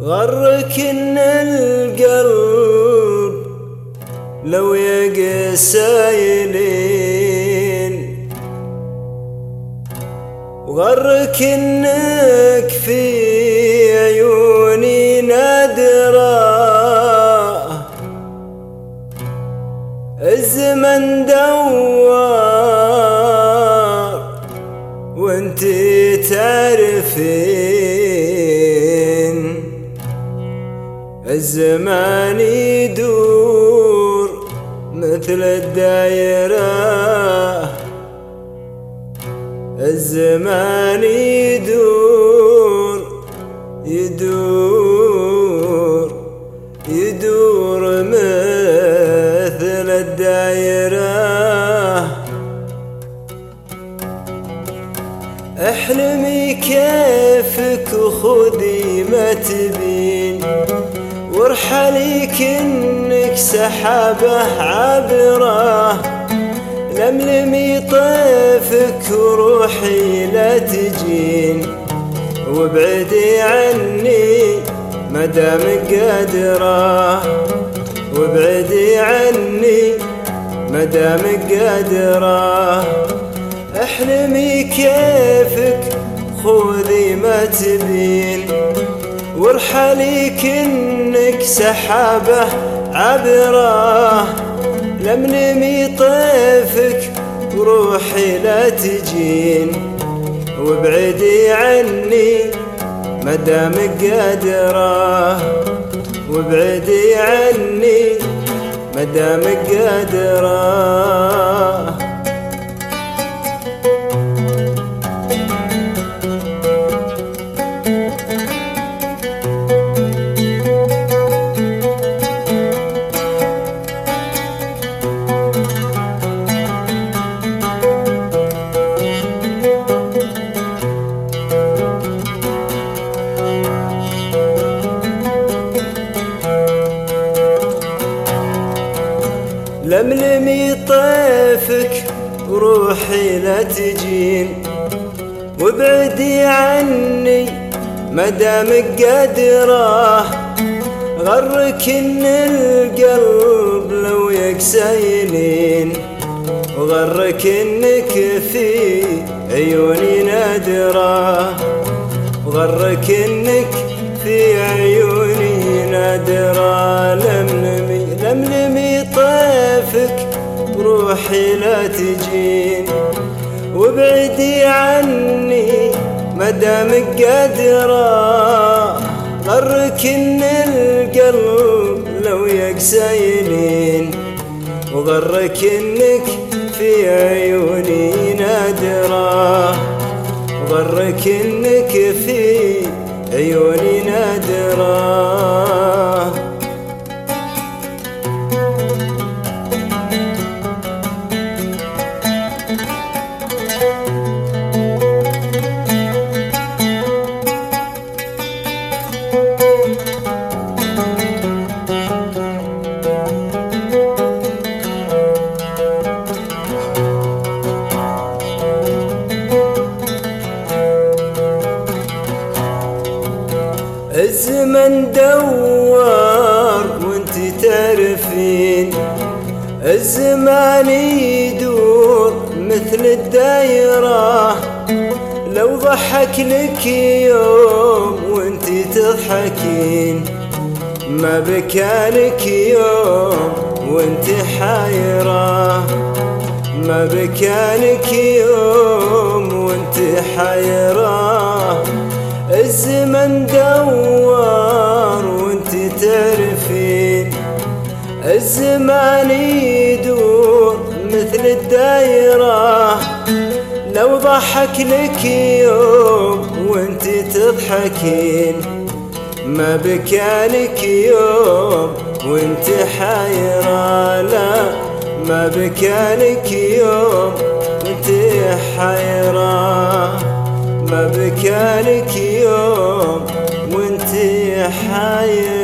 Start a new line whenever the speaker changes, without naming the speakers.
غرك إن القلب لو يقسايلين وغرك إنك في عيوني نادرة. الزمن دوار وأنت تعرفين. الزمان يدور مثل الدايرة. الزمان يدور يدور يدور مثل الدايرة. احلمي كيفك وخذي ما تبين وارحلي كنك سحابة عبرة لملمي طيفك وروحي لا تجين. وابعدي عني مدامك قادرة. وابعدي عني مدامك قادرة. احلمي كيفك خذي ما تبين. وارحلي كنك سحابة عبرة. لملمي طيفك وروحي لا تجين. وابعدي عني مدامك قادرة. وابعدي عني مدامك قادرة. لملمي طيفك وروحي لا تجين. وابعدي عني مدامك قادرة غرك إن القلب لو يكسيلين وغرك انك في عيوني نادرة. وغرك انك في عيوني نادرة. روحي لا تجين وابعدي عني مدامك قادرة. غرك إن القلب لو يقسيلين وغرك إنك في عيوني نادرة. وغرك انك الزمن دوار وانت تعرفين الزمان يدور مثل الدايرة. لو ضحك لك يوم وانت تضحكين ما بكانك يوم وانت حايرة. ما بكانك يوم وانت حايرة. الزمن دوار وانت تعرفين الزمان يدور مثل الدايرة. لو ضحك لك يوم وانت تضحكين ما بكانك يوم وانت حايرة لا ما بكانك يوم وانت حايرة ما بكانك يوم وانت حايره